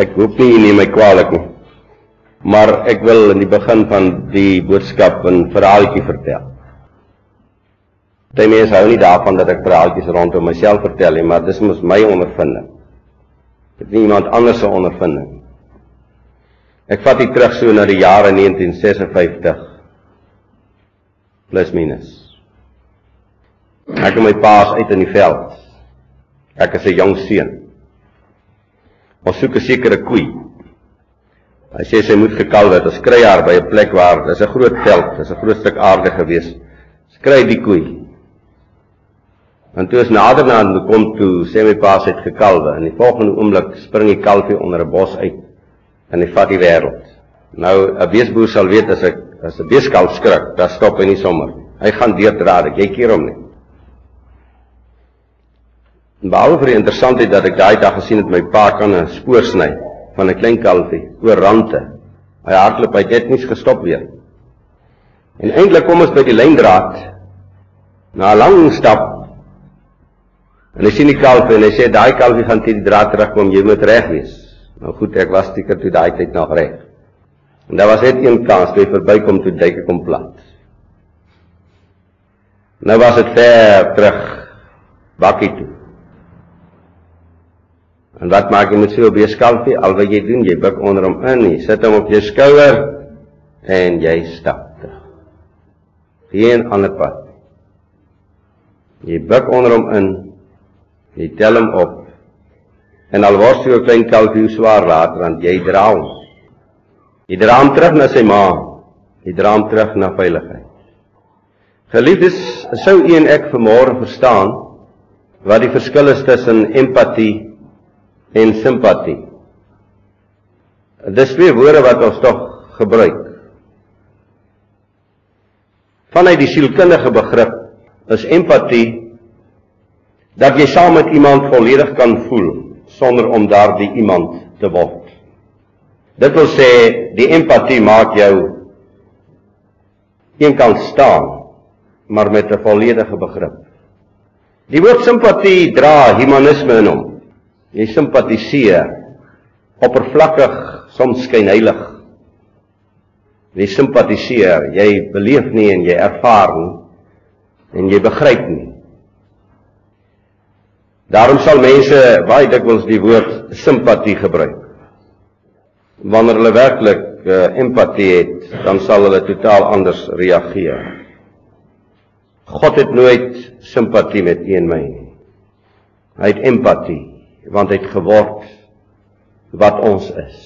Ek hoop nie u neem my kwaadlik nie. Maar ek wil in die begin van die boodskap 'n verhaaltjie vertel. Party mense hou nie daarvan dat ek verhaaltjies rondom myself vertel nie, maar dis mos my ondervinding. Dit is nie iemand anders se ondervinding. Ek vat dit terug so na die jare 1956 plus minus. Ek en my paas uit in die veld. Ek is 'n jong seun. Ons soek 'n sekere koei. Hy sê sy moet gekalwe het. Ons kry haar by 'n plek waar dis 'n groot veld, dis 'n groot stuk aarde gewees. Ons kry die koei. En toe is nader na aan kom toe sê my pa het gekalwe. In die volgende oomblik spring die kalfie onder 'n bos uit en hy vat die wêreld. Nou 'n beesboer sal weet as ek as 'n beeskalf skrik, dan stop hy nie sommer. Hy gaan deurdraad, jy keer hom nie. Behalwe vir die interessantheid dat ek daai dag gesien het my pa kan 'n spoor sny van 'n klein kalfie oor rande. Hy hardloop hy het net gestop weer. En eintlik kom ons by die lyndraad na 'n lang stap. En hy sien die kalfie en hy sê daai kalfie gaan teen die draad terugkom, jy moet reg wees. Nou goed, ek was seker toe daai tyd nog reg. En daar was net een kans, toe hy verbykom toe duik ek kom plat. Nou was dit ver terug bakkie toe. En wat maak jy met so 'n beeskalfie? Al wat jy doen, jy buig onder hom in, jy sit hom op jou skouer en jy stap terug. Geen ander pad. Jy buig onder hom in. Jy tel hom op. En al word so 'n klein kalfie swaar later aan jy dra hom. Jy dra hom terug na sy ma. Jy dra hom terug na veiligheid. Geliefdes, sou u en ek vanmôre verstaan wat die verskil is tussen empatie en simpatie. Dis twee woorde wat ons tog gebruik. Vanuit die sielkundige begrip is empatie dat jy saam met iemand volledig kan voel sonder om daardie iemand te word. Dit wil sê die empatie maak jou een kan staan maar met 'n volledige begrip. Die woord simpatie dra humanisme in hom. Jy simpatiseer oppervlakkig, soms skynheilig. Jy simpatiseer, jy beleef nie en jy ervaar nie en jy begryp nie. Daarom sal mense baie dikwels die woord simpatie gebruik. Wanneer hulle werklik uh, empatie het, dan sal hulle totaal anders reageer. God het nooit simpatie met een my nie. Hy het empatie want hy het geword wat ons is.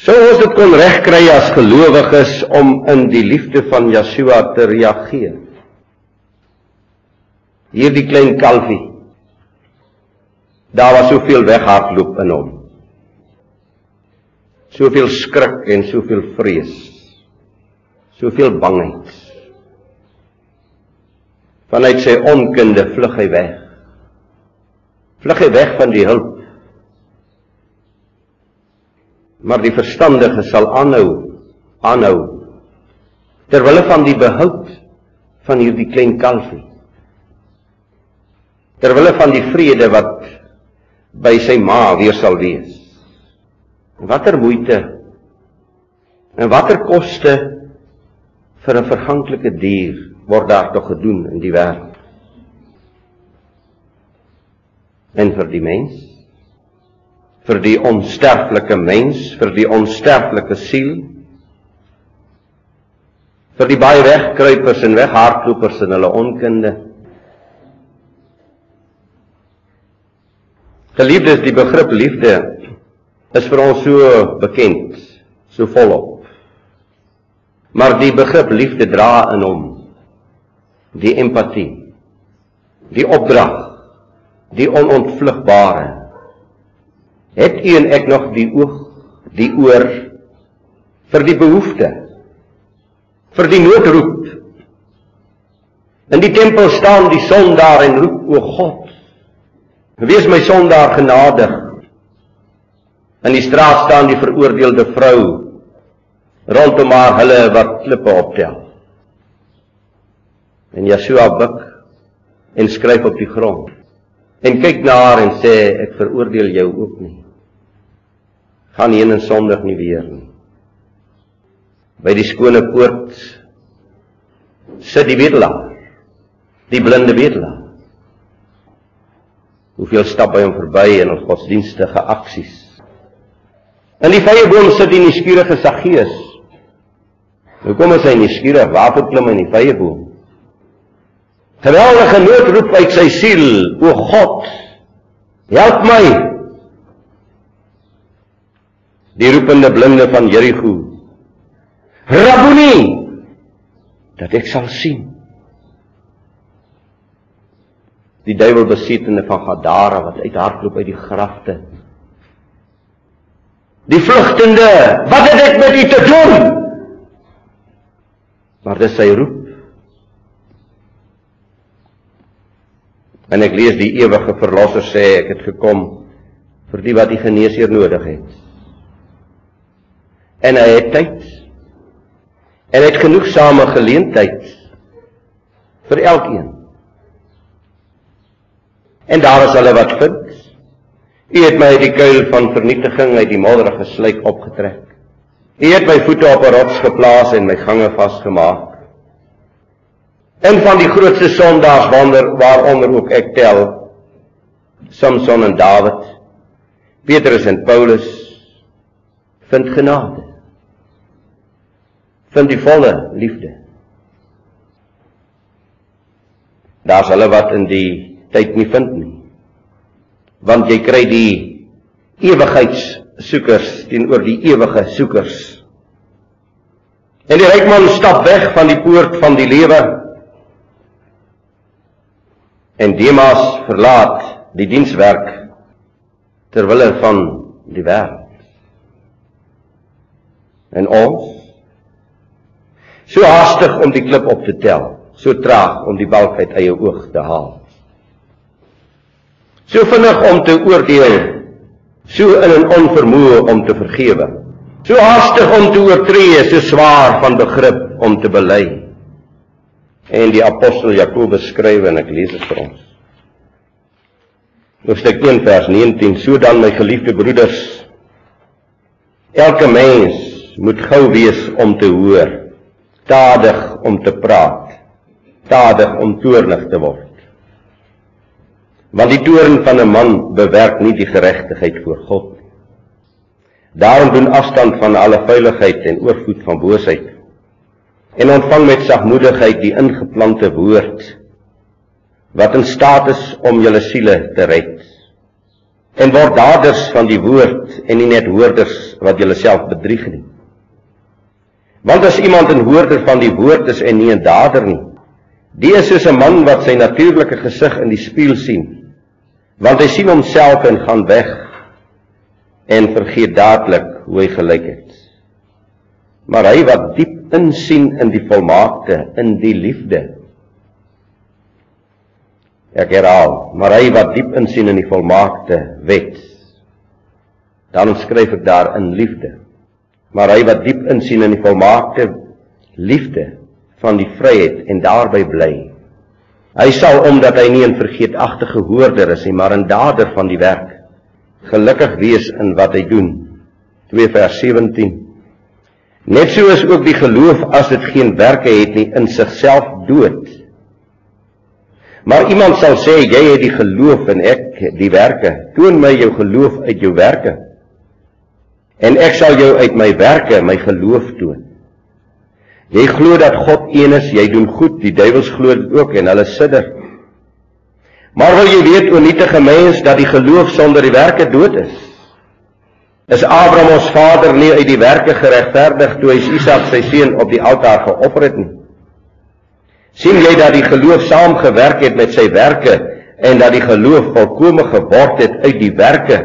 Sou ons dit kon regkry as gelowiges om in die liefde van Yeshua te reageer. Hierdie klein kalfie. Daar was soveel weghardloop in hom. Soveel skrik en soveel vrees. Soveel bangheid. Vanuit sy onkunde vlug hy weg vlug hy weg van die hulp. Maar die verstandige sal aanhou, aanhou ter wille van die behoud van hierdie klein kalfie. Ter wille van die vrede wat by sy ma weer sal wees. Watter moeite en watter koste vir 'n verganklike dier word daar tog gedoen in die wêreld? En vir die mens. Vir die onsterflike mens vir die onsterflike siel. Vir die baie wegkruipers en weghardlopers in hulle onkunde. Geliefdes die begrip liefde is vir ons so bekend so volop. Maar die begrip liefde dra in hom die empatie die opdrag die onontvlugbare. Het u en ek nog die oog, die oor vir die behoefte, vir die noodroep? In die tempel staan die sondaar en roep o God, wees my sondaar genadig. In die straat staan die veroordeelde vrou rondom haar hulle wat klippe optel. En Yeshua buig en skryf op die grond en kyk na haar en sê ek veroordeel jou ook nie. Gaan heen en sondig nie weer nie. By die skone poort sit die bedelaar, die blinde bedelaar. Hoeveel stap by hom verby in ons godsdienstige aksies. In die vrye boom sit die nuuskierige Saggeus. Hoekom is hy nuuskierig? Waarvoor klim hy in die vrye boom? Geweldige nood roep uit sy siel, o God, help my. Die roepende blinde van Jerigo. Rabboni, dat ek sal sien. Die duiwel besietende van Gadara wat uithardloop uit die grafte. Die vlugtende, wat het ek met u te doen? Maar dis sy roep. En ek lees die ewige verlosser sê ek het gekom vir die wat die geneesheer nodig het. En hy het tyd. En hy het genoegsame geleentheid vir elkeen. En daar is hulle wat vind. U het my uit die kuil van vernietiging uit die modderige sluik opgetrek. U het my voete op 'n rots geplaas en my gange vasgemaak. En van die grootste sondaars wonder waaronder ook ek tel Samson en Dawid, Petrus en Paulus vind genade. Vind die volle liefde. Daar's hulle wat in die tyd nie vind nie. Want jy kry die ewigheidssoekers teenoor die ewige soekers. En die ryk man stap weg van die poort van die lewe En Demas verlaat die dienswerk ter wille van die wêreld. En ons so haastig om die klip op te tel, so traag om die balk uit eie oog te haal. So vinnig om te oordeel, so in 'n onvermoë om te vergewe. So haastig om te oortree, so swaar van begrip om te bely. En die apostel Jakobus skryf en ek lees dit vir ons. Hoofstuk 1 vers 19: So dan my geliefde broeders, elke mens moet gou wees om te hoor, stadig om te praat, stadig om toornig te word. Want die toorn van 'n man bewerk nie die geregtigheid voor God nie. Daarom doen afstand van alle vuiligheid en oorvloed van boosheid en ontvang met sagmoedigheid die ingeplante woord wat in staat is om julle siele te red. En word daders van die woord en nie net hoorders wat julle self bedrieg nie. Want as iemand 'n hoorder van die woord is en nie 'n dader nie, die is soos 'n man wat sy natuurlike gesig in die spieël sien. Want hy sien homself en gaan weg en vergeet dadelik hoe hy gelyk het. Maar hy wat diep insien in die volmaakte, in die liefde. Ek herhaal, maar hy wat diep insien in die volmaakte wet. Dan skryf ek daar in liefde. Maar hy wat diep insien in die volmaakte liefde van die vryheid en daarby bly. Hy sal omdat hy nie 'n vergeetagtige hoorder is nie, maar 'n dader van die werk, gelukkig wees in wat hy doen. 2 vers 17 Net so is ook die geloof as dit geen werke het nie in sigself dood. Maar iemand sal sê jy het die geloof en ek die werke. Toon my jou geloof uit jou werke. En ek sal jou uit my werke my geloof toon. Jy glo dat God een is, jy doen goed, die duiwels glo dit ook en hulle sidder. Maar wil jy weet o nietige mens dat die geloof sonder die werke dood is? Is Abraham ons vader nie uit die werke geregverdig toe hy Isak sy seun op die altaar geoffer het nie? sien jy dat die geloof saamgewerk het met sy werke en dat die geloof volkome geword het uit die werke?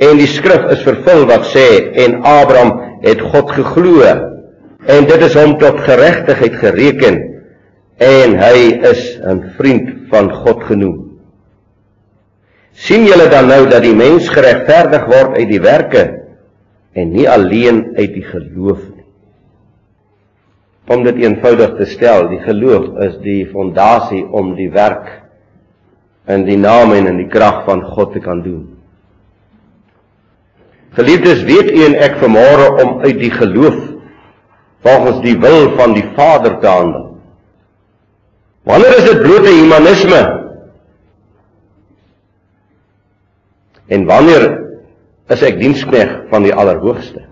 En die skrif is vervul wat sê en Abraham het God geglo en dit is hom tot geregtigheid gereken en hy is 'n vriend van God genoem sien julle dan nou dat die mens geregverdig word uit die werke en nie alleen uit die geloof nie. Om dit eenvoudig te stel, die geloof is die fondasie om die werk in die naam en in die krag van God te kan doen. Geliefdes, weet u en ek vanmôre om uit die geloof volgens die wil van die Vader te handel. Wanneer is dit blote humanisme? En wanneer is ek dienskneg van die Allerhoogste?